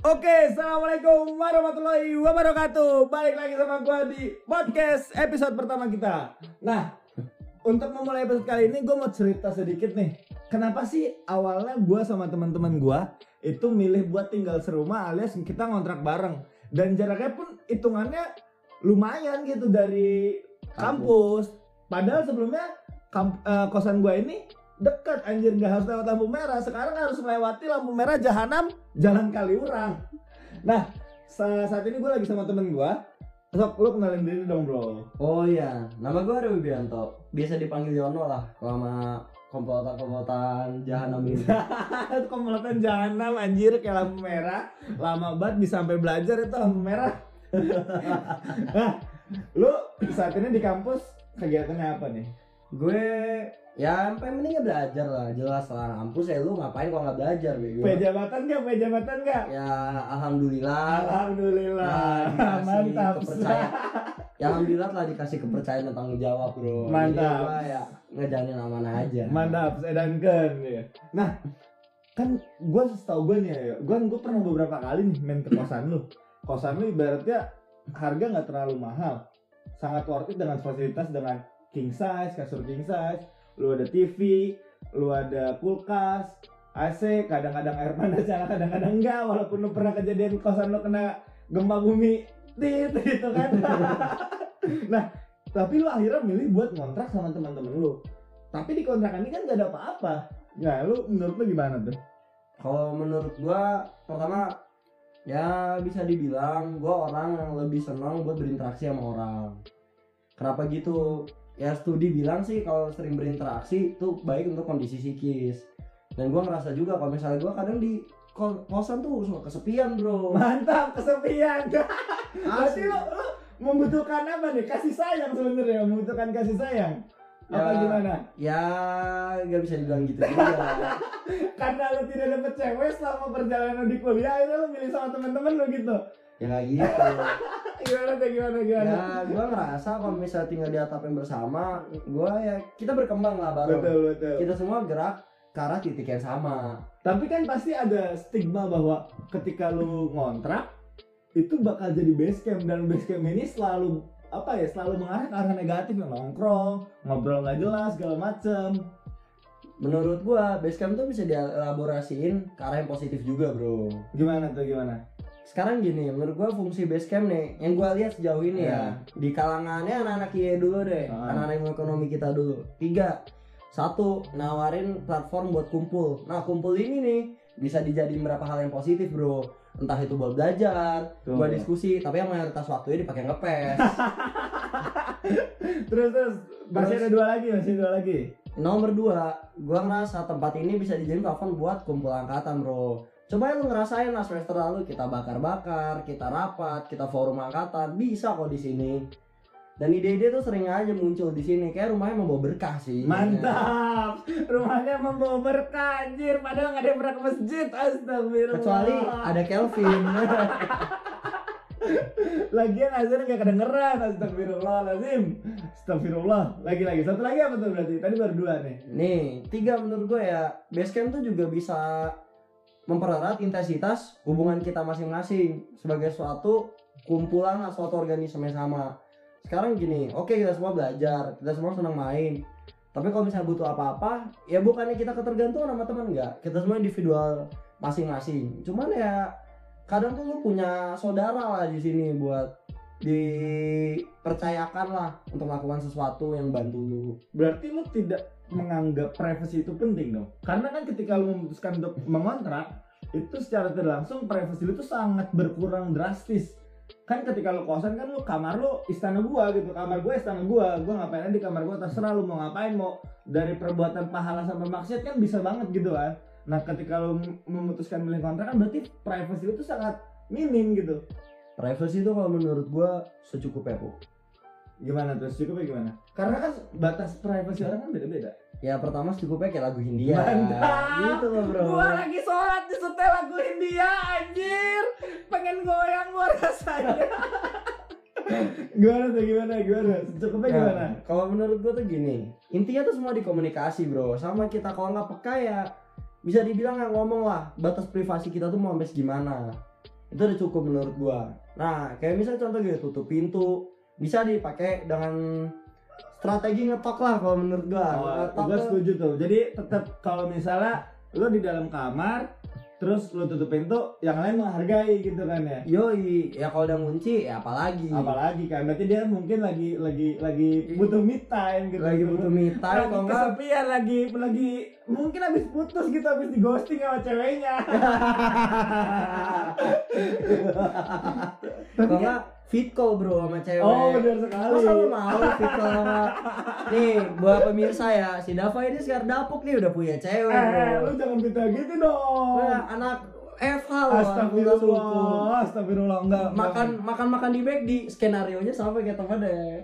Oke, assalamualaikum warahmatullahi wabarakatuh. Balik lagi sama gua di podcast episode pertama kita. Nah, untuk memulai episode kali ini gue mau cerita sedikit nih. Kenapa sih awalnya gua sama teman-teman gua itu milih buat tinggal serumah alias kita ngontrak bareng dan jaraknya pun hitungannya lumayan gitu dari kampus. Padahal sebelumnya kamp- eh, kosan gua ini dekat anjir nggak harus lewat lampu merah. Sekarang harus melewati lampu merah jahanam jalan kaliurang. Nah sa- saat ini gue lagi sama temen gue sok lu kenalin diri dong bro. Oh iya, nama gue Aryo Wibianto. Biasa dipanggil Yono lah, selama komplotan-komplotan jahanam ini. itu komplotan jahanam anjir kayak lampu merah. Lama banget bisa sampai belajar itu lampu merah. Nah lu saat ini di kampus kegiatannya apa nih gue ya yang pentingnya belajar lah, jelas lah. Kampus ya lu ngapain kalau nggak belajar, bego? punya jabatan gak punya jabatan gak Ya alhamdulillah. alhamdulillah Nah, mantap kepercayaan. Ya alhamdulillah telah dikasih kepercayaan dan tanggung jawab, bro. Jadi Mantap. gua ya ngejalanin amanah aja. Mantap, saya danken ya. Nah, kan gue setahu gue nih ya, gue gue pernah beberapa kali nih main ke kosan lu. Kosan lu ibaratnya harga nggak terlalu mahal, sangat worth it dengan fasilitas dengan king size, kasur king size, lu ada TV, lu ada kulkas, AC, kadang-kadang air panas kadang-kadang enggak, walaupun lu pernah kejadian kosan lu kena gempa bumi, tit gitu kan. nah, tapi lu akhirnya milih buat ngontrak sama teman-teman lu tapi di kontrakan ini kan gak ada apa-apa nah lu menurut lu gimana tuh Kalau menurut gua pertama ya bisa dibilang gua orang yang lebih senang buat berinteraksi sama orang. Kenapa gitu? Ya studi bilang sih kalau sering berinteraksi itu baik untuk kondisi psikis. Dan gua ngerasa juga kalau misalnya gua kadang di ko- kosan tuh suka kesepian, Bro. mantap kesepian berarti lu, lu membutuhkan apa nih kasih sayang sebenarnya membutuhkan kasih sayang apa Ya. gimana Ya nggak bisa dibilang gitu juga. karena lu tidak dapet cewek selama perjalanan di kuliah akhirnya lu milih sama teman-teman lu gitu ya nggak gitu. Gimana tuh gimana gimana? Ya gua ngerasa kalau misalnya tinggal di atap yang bersama, gua ya kita berkembang lah bareng. betul betul. Kita semua gerak ke arah titik yang sama. tapi kan pasti ada stigma bahwa ketika lu ngontrak itu bakal jadi base camp. Dan base camp ini selalu apa ya selalu mengarah ke arah negatif. Nongkrong ngobrol nggak jelas segala macem. Menurut gua base camp tuh bisa dielaborasiin ke arah yang positif juga, Bro. gimana tuh gimana Sekarang gini, menurut gua fungsi base camp nih yang gua lihat sejauh ini Ya. ya, di kalangannya anak-anak IE dulu deh, Ah. anak-anak ilmu ekonomi kita dulu. Tiga, satu nawarin platform buat kumpul. Nah kumpul ini nih bisa dijadiin berapa hal yang positif, Bro. Entah itu buat belajar, Tuh. buat diskusi, tapi yang mayoritas waktunya dipakai ngepes. terus terus masih ada dua lagi masih dua lagi Nomor dua, gua ngerasa tempat ini bisa dijadiin platform buat kumpul angkatan bro. Coba lu ngerasain lah semester lalu kita bakar-bakar, kita rapat, kita forum angkatan, bisa kok di sini. Dan ide-ide tuh sering aja muncul di sini, kayak rumahnya membawa berkah sih. mantap. Rumahnya membawa berkah anjir. Padahal nggak ada yang pernah ke masjid astagfirullah. Kecuali ada Kelvin. lagian azan nggak kedengeran astagfirullahaladzim. Astagfirullah. Lagi lagi satu lagi apa tuh berarti? Tadi baru dua nih. Nih, tiga menurut gue ya, basecamp tuh juga bisa mempererat intensitas hubungan kita masing-masing sebagai suatu kumpulan atau suatu organisme sama. Sekarang gini, oke kita semua belajar, kita semua senang main. Tapi kalau misalnya butuh apa-apa, ya bukannya kita ketergantungan sama teman enggak. Kita semua individual masing-masing. Cuman ya kadang tuh lu punya saudara lah di sini buat dipercayakan lah untuk melakukan sesuatu yang bantu lu. berarti lu tidak menganggap privacy itu penting dong. Karena kan ketika lu memutuskan untuk mengontrak itu secara tidak langsung privacy lu tuh sangat berkurang drastis. Kan ketika lu kosan kan lu kamar lu istana gua gitu. Kamar gua istana gua. Gua ngapain aja di kamar gua terserah lu mau ngapain mau dari perbuatan pahala sampai maksiat kan bisa banget gitu kan nah ketika lu mem- memutuskan milih kontrak kan berarti privacy lu tuh sangat minim gitu. Privacy itu kalau menurut gua secukupnya bu. Gimana terus cukupnya gimana karena kan batas privacy orang kan beda-beda Ya pertama secukupnya kayak lagu Hindia. Mantap. Gitu loh bro. Gua lagi sholat di setel lagu India anjir Pengen goyang gua rasanya Gimana tuh gimana gimana Secukupnya Ya, gimana Kalau menurut gua tuh gini, intinya tuh semua di komunikasi bro. Sama kita kalau nggak peka ya bisa dibilang nggak ngomong lah batas privasi kita tuh mau sampai segimana. itu udah cukup menurut gua nah kayak misalnya contoh gitu tutup pintu bisa dipakai dengan strategi ngetok lah kalau menurut gua Oh, tuh- setuju tuh. Jadi tetap kalau misalnya lo di dalam kamar, terus lo tutup pintu, yang lain menghargai gitu kan ya. Yoi, ya kalau udah ngunci ya apalagi. Apalagi kan, berarti dia mungkin lagi lagi lagi butuh me time gitu. lagi butuh me time lagi enggak kesepian lagi lagi mungkin habis putus gitu habis di ghosting sama ceweknya. Tapi kalau enggak fit call bro sama cewek. oh benar sekali. Masa lu mau fit call sama Nih, buat pemirsa ya, si Dava ini sekarang dapuk nih udah punya cewek, Eh, bro. lu jangan minta gitu dong. Nah, anak FH loh. Astagfirullah, astagfirullah enggak. Makan makan makan di McD, skenario nya sama kayak temen deh.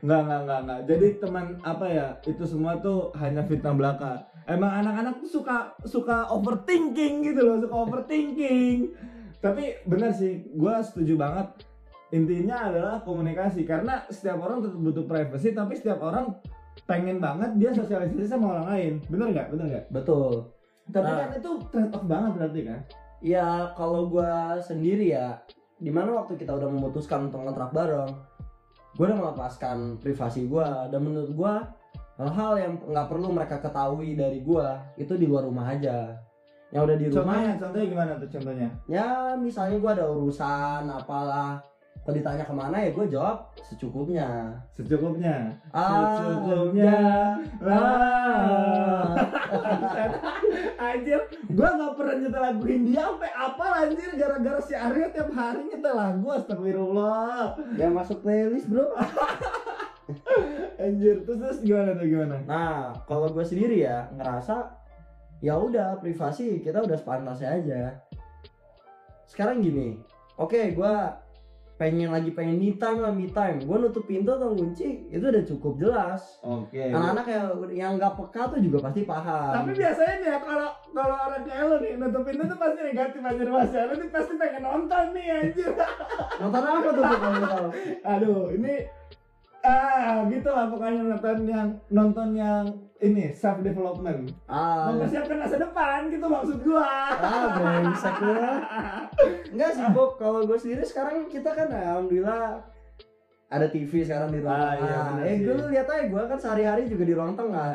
Enggak, enggak, enggak, enggak. Jadi teman apa ya? Itu semua tuh hanya fitnah belaka. Emang anak-anak tuh suka suka overthinking gitu loh, suka overthinking. Tapi benar sih, gua setuju banget. Intinya adalah komunikasi karena setiap orang tetap butuh privacy, tapi setiap orang pengen banget dia sosialisasi sama orang lain. Bener nggak? Bener nggak? Betul. Tapi Nah. kan itu trade off banget berarti kan? Ya kalau gua sendiri ya, di mana waktu kita udah memutuskan untuk kontrak bareng, gua udah melepaskan privasi gua dan menurut gua hal-hal yang nggak perlu mereka ketahui dari gua itu di luar rumah aja. Yang udah di rumah, Contohnya, contohnya gimana tuh contohnya? ya misalnya gua ada urusan apalah, kalau ditanya ke mana ya gua jawab secukupnya. Secukupnya. Ah, Secukupnya. Ah. anjir, gua nggak pernah nyetel lagu India sampai apa anjir gara-gara si Aryo tiap hari nyetel lagu astagfirullah. Yang masuk playlist bro. Anjir, terus terus gimana tuh gimana? Nah, kalau gue sendiri ya ngerasa ya udah privasi kita udah sepantasnya aja. Sekarang gini, oke gue pengen lagi pengen me time lah me time, gue nutup pintu atau kunci itu udah cukup jelas. Oke. Anak-anak yang yang nggak peka tuh juga pasti paham. Tapi biasanya nih ya kalau kalau orang kayak lo nih nutup pintu tuh pasti negatif mas ya. Lu nih pasti pengen nonton nih anjir. nonton apa tuh kalau? Aduh, ini ah gitu lah pokoknya nonton yang nonton yang ini self development. Ah, mempersiapkan masa depan gitu maksud gua ah brengsek lu. Enggak sih, Bob. Kalau gue sendiri sekarang kita kan alhamdulillah ada TV sekarang di ruang Ah, tengah. iya, eh, gue lu lihat aja gue kan sehari-hari juga di ruang tengah.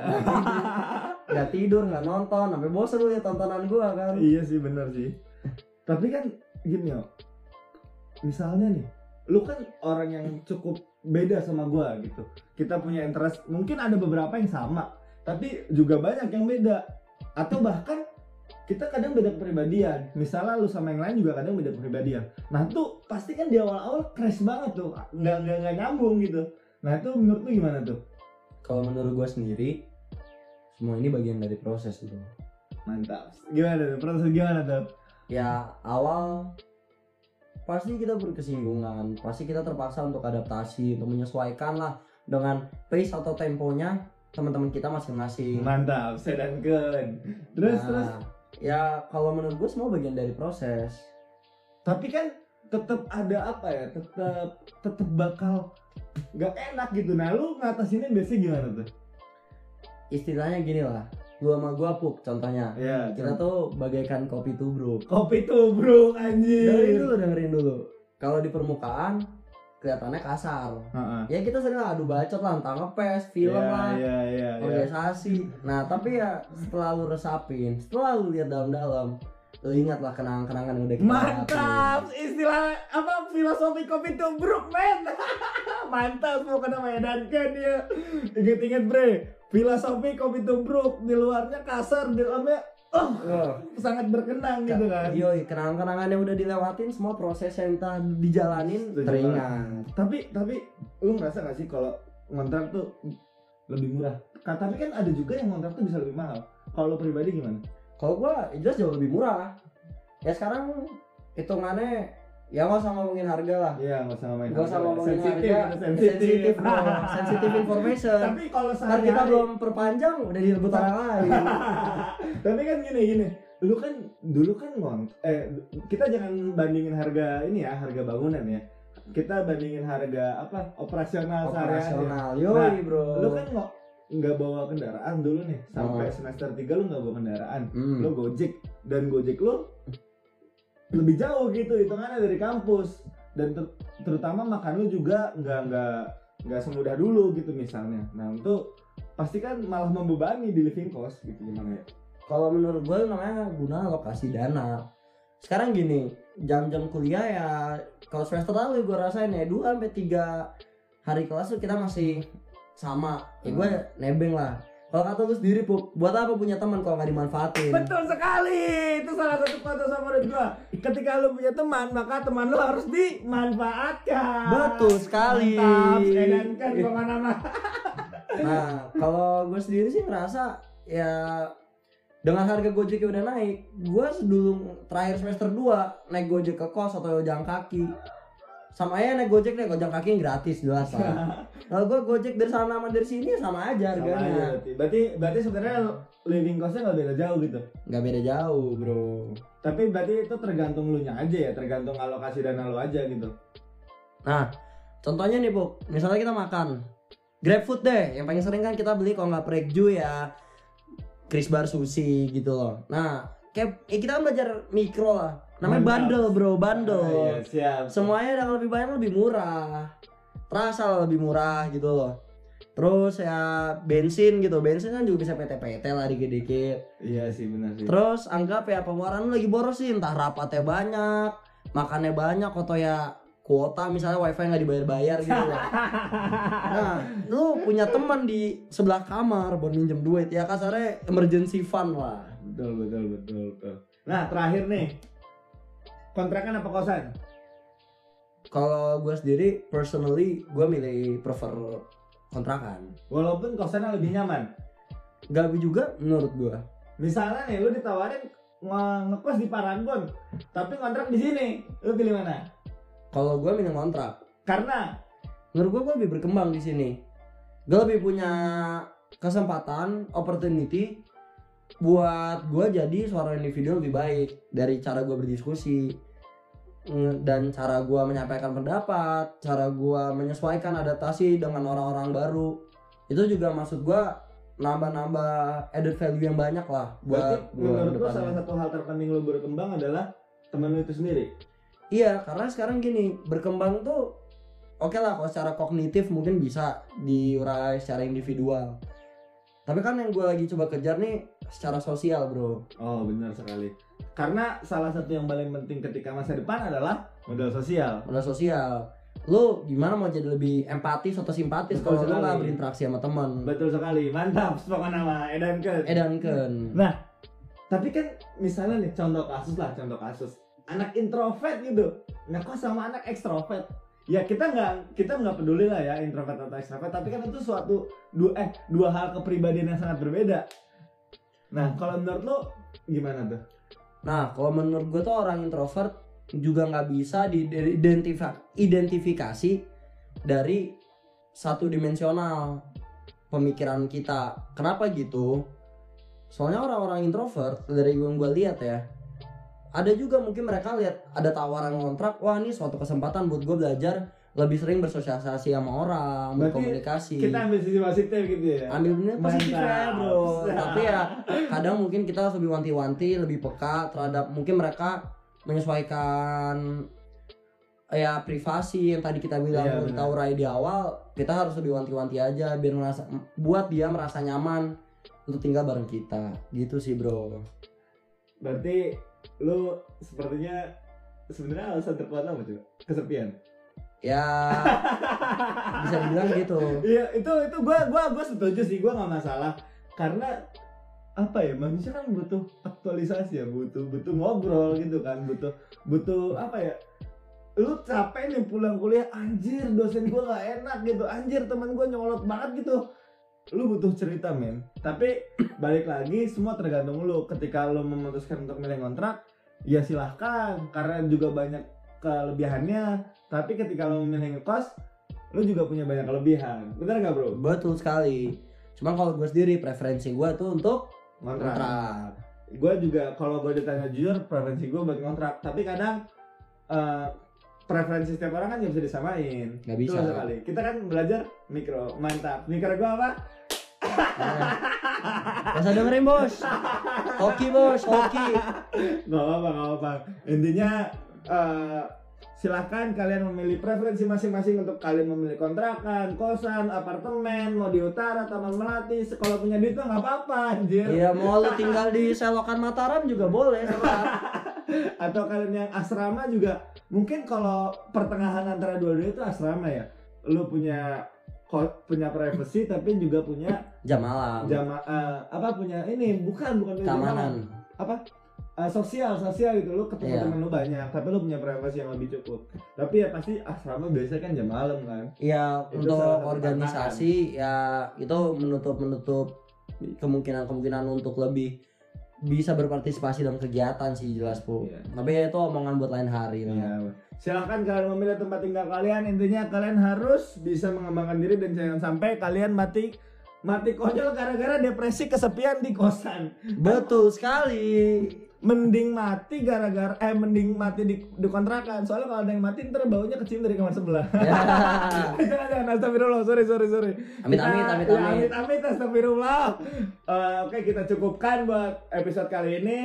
Nggak tidur, nggak nonton, sampai bosan lu lihat tontonan gue kan. iya sih bener sih tapi kan gini yo misalnya nih lu kan orang yang cukup beda sama gua gitu kita punya interest mungkin ada beberapa yang sama tapi juga banyak yang beda. Atau bahkan kita kadang beda kepribadian. Misalnya lu sama yang lain juga kadang beda kepribadian. Nah tuh pasti kan di awal-awal crash banget tuh. Nggak nggak nggak nyambung gitu. Nah itu menurut lu gimana tuh? Kalau menurut gue sendiri, semua ini bagian dari proses bro. mantap. Gimana tuh? Proses gimana tuh? Ya awal pasti kita berkesinggungan, pasti kita terpaksa untuk adaptasi, untuk menyesuaikan lah dengan pace atau temponya teman-teman kita masing-masing. mantap sedanken terus Nah, terus? ya kalau menurut gue semua bagian dari proses. Tapi kan tetap ada apa ya tetap tetap bakal nggak enak gitu. Nah lu ngatasinnya biasanya gimana tuh? Istilahnya gini lah lu sama gua pup contohnya. Ya kita tuh bagaikan kopi tubruk. Kopi tubruk dengerin anjir dulu dengerin dulu. Kalau di permukaan kelihatannya kasar. Heeh. ya kita sering adu bacot lah entah ngepes film Iya, lah iya iya iya. organisasi. Nah tapi ya setelah lu resapin setelah lu lihat dalam-dalam lu ingat lah kenangan-kenangan yang udah kita mantap! lewatin. istilah apa filosofi kopi tubruk men. Mantap mau kena medankan dia inget-inget bre. Filosofi kopi tubruk di luarnya kasar di dalamnya oh Oh. sangat berkenang gitu kan Yoi, kenangan-kenangan yang udah dilewatin semua proses yang kita dijalanin Setuju teringat. tapi tapi lu ngerasa gak sih kalau ngontrak tuh lebih murah Ka- tapi kan ada juga yang ngontrak tuh bisa lebih mahal kalau pribadi gimana Kalau gua jelas jauh lebih murah. Ya sekarang hitungannya ya nggak usah ngomongin harga lah. iya nggak usah ngomongin Gak usah ngomongin sensitif harga. sensitif sensitif information. tapi kalau sehari kita belum perpanjang udah direbut orang lain. tapi kan gini gini lu kan dulu kan ngont eh kita jangan bandingin harga ini ya harga bangunan ya kita bandingin harga apa operasional Operasional, Nah, yoi bro. lu kan nggak nggak bawa kendaraan dulu nih sampai Oh. semester 3 lu nggak bawa kendaraan Hmm. lo gojek dan gojek lo lebih jauh gitu hitungannya dari kampus. Dan ter- terutama makan lu juga nggak nggak nggak semudah dulu gitu misalnya. Nah itu pasti kan malah membebani di living cost gitu gimana ya? Kalau menurut gue namanya guna alokasi dana. Sekarang gini jam-jam kuliah ya kalau semester lalu gue rasain ya 2 sampai 3 hari kelas tuh kita masih sama. Ya gue nebeng lah kalau kata lu sendiri Pup, buat apa punya teman kalau nggak dimanfaatin? Betul sekali. Itu salah satu kata favorit gua ketika lu punya teman maka teman lu harus dimanfaatkan. Betul sekali. mantap edankan pokoknya mah Nah, kalau gue sendiri sih ngerasa ya dengan harga Gojek yang udah naik, gue dulu terakhir semester 2 naik Gojek ke kos atau jalan kaki. Sama aja naik Gojek naik jalan kaki gratis jelas lah. Kalau gue Gojek dari sana sama dari sini sama aja Sama aja harganya. berarti berarti berarti sebenarnya living costnya nggak beda jauh gitu Nggak beda jauh, Bro. tapi berarti itu tergantung lu nya aja ya tergantung alokasi dana lu aja gitu Nah, contohnya nih, Bu. Misalnya kita makan GrabFood deh, yang paling sering kan kita beli kalau nggak Prekju ya Chris Bar Sushi gitu loh. Nah, kayak eh, kita kan belajar mikro lah. Namanya Mantap. bundle, Bro, bundle. Ah, iya, siap Semuanya yang lebih banyak lebih murah. Terasa lah lebih murah gitu loh. Terus ya bensin gitu, bensin kan juga bisa PT-PT lah dikit-dikit. iya sih benar sih Terus anggap ya pengeluaran lu lagi boros sih, entah rapatnya banyak, makannya banyak atau ya kuota misalnya wifi nggak dibayar-bayar gitu loh. Nah, lu punya teman di sebelah kamar buat minjem duit ya kasarnya emergency fund lah. betul betul betul betul nah terakhir nih kontrakan apa kosan Kalau gue sendiri personally gue milih prefer kontrakan. walaupun kosannya lebih nyaman Gak juga menurut gue. misalnya nih lu ditawarin nge- ngekos di Paragon tapi kontrak di sini lu pilih mana Kalau gue milih kontrak. karena menurut gue gue lebih berkembang di sini gue lebih punya kesempatan opportunity buat gue jadi seorang individu lebih baik dari cara gue berdiskusi dan cara gue menyampaikan pendapat cara gue menyesuaikan adaptasi dengan orang-orang baru itu juga maksud gue nambah-nambah added value yang banyak lah berarti buat gue menurut lu salah satu hal terpenting lu berkembang adalah temen lu itu sendiri Iya, karena sekarang gini, berkembang tuh oke lah kalau secara kognitif mungkin bisa diurai secara individual. Tapi kan yang gue lagi coba kejar nih secara sosial, bro. Oh benar sekali. Karena salah satu yang paling penting ketika masa depan adalah modal sosial. Modal sosial. Lu gimana mau jadi lebih empatis atau simpatis kalau lu nggak berinteraksi sama teman? Betul sekali, mantap. Pokoknya nama Edan Ken. Edan Ken. Tapi kan misalnya nih contoh kasus lah, contoh kasus anak introvert gitu ngekos sama anak ekstrovert. Ya kita nggak kita nggak peduli lah ya introvert atau ekstrovert, tapi kan itu suatu dua eh dua hal kepribadian yang sangat berbeda. Nah kalau menurut lo gimana tuh? Nah, kalau menurut gue tuh orang introvert juga nggak bisa diidentifikasi identifikasi dari satu dimensional pemikiran kita. Kenapa gitu? Soalnya orang-orang introvert dari yang gue lihat ya, ada juga mungkin mereka lihat ada tawaran kontrak, wah ini suatu kesempatan buat gue belajar lebih sering bersosialisasi sama orang, Berarti berkomunikasi. Kita ambil sisi positif gitu ya. ambil bener positif ya bro tapi ya kadang mungkin kita harus lebih wanti-wanti lebih peka terhadap mungkin mereka menyesuaikan ya privasi yang tadi kita bilang Iya, kita benar. urai di awal kita harus lebih wanti-wanti aja biar merasa buat dia merasa nyaman untuk tinggal bareng kita gitu sih bro Berarti lu sepertinya sebenarnya alasan terkuat apa coba? Kesepian. Ya. Bisa dibilang gitu. Iya, itu itu gua gua gua setuju sih, gua nggak masalah. Karena apa ya manusia kan butuh aktualisasi ya butuh butuh ngobrol gitu kan butuh butuh apa ya lu capek nih pulang kuliah anjir dosen gua gak enak gitu anjir teman gua nyolot banget gitu. Lu butuh cerita men. Tapi balik lagi semua tergantung lu. Ketika lu memutuskan untuk milih kontrak ya silahkan. Karena juga banyak kelebihannya tapi ketika lu memilih ngekos lu juga punya banyak kelebihan. Bener gak bro? Betul sekali. Cuma kalau gue sendiri preferensi gue tuh untuk kontrak kontrak gue juga kalau gue ditanya jujur preferensi gue buat kontrak tapi kadang eh, preferensi setiap orang kan nggak bisa disamain. Nggak bisa. Betul sekali. Kita kan belajar mikro. Mantap. Mikro gue apa? Gak usah dengerin bos. Hoki bos, hoki. Gak apa-apa, gak apa-apa. Intinya eh, silahkan kalian memilih preferensi masing-masing untuk kalian memilih kontrakan, kosan, apartemen, mau di utara, taman melati. Kalau punya duit mah nggak apa-apa, anjir. Iya mau lu tinggal di selokan Mataram juga boleh. Atau kalian yang asrama juga mungkin kalau pertengahan antara dua-duanya itu asrama ya. Lu punya punya privacy tapi juga punya Jam malam. jama eh, apa punya ini bukan bukan jam. Keamanan. apa eh, sosial sosial gitu lu ketemu Iya. temen lu banyak tapi lu punya privasi yang lebih cukup tapi ya pasti asrama biasanya kan jam malam kan Iya Itu untuk organisasi ya itu menutup menutup kemungkinan kemungkinan untuk lebih bisa berpartisipasi dalam kegiatan sih jelas bu. Iya. Tapi ya itu omongan buat lain hari. Iya. silahkan kalian memilih tempat tinggal kalian intinya kalian harus bisa mengembangkan diri dan jangan sampai kalian mati mati konyol gara-gara depresi kesepian di kosan Betul sekali. Mending mati gara-gara eh mending mati di, di kontrakan. Soalnya kalau ada yang mati ntar baunya kecium dari kamar sebelah. Ya. jangan jangan astagfirullah sorry sorry sorry. Amit, Kita- amit, amit, ya, amit. amit amit astagfirullah. Eh, oke kita cukupkan buat episode kali ini.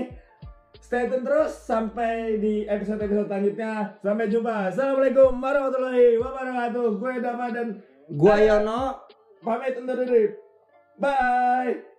Stay tune terus sampai di episode episode selanjutnya. Sampai jumpa. Assalamualaikum warahmatullahi wabarakatuh. Gue Dava dan Gua Yono. Pamit undur diri. Bye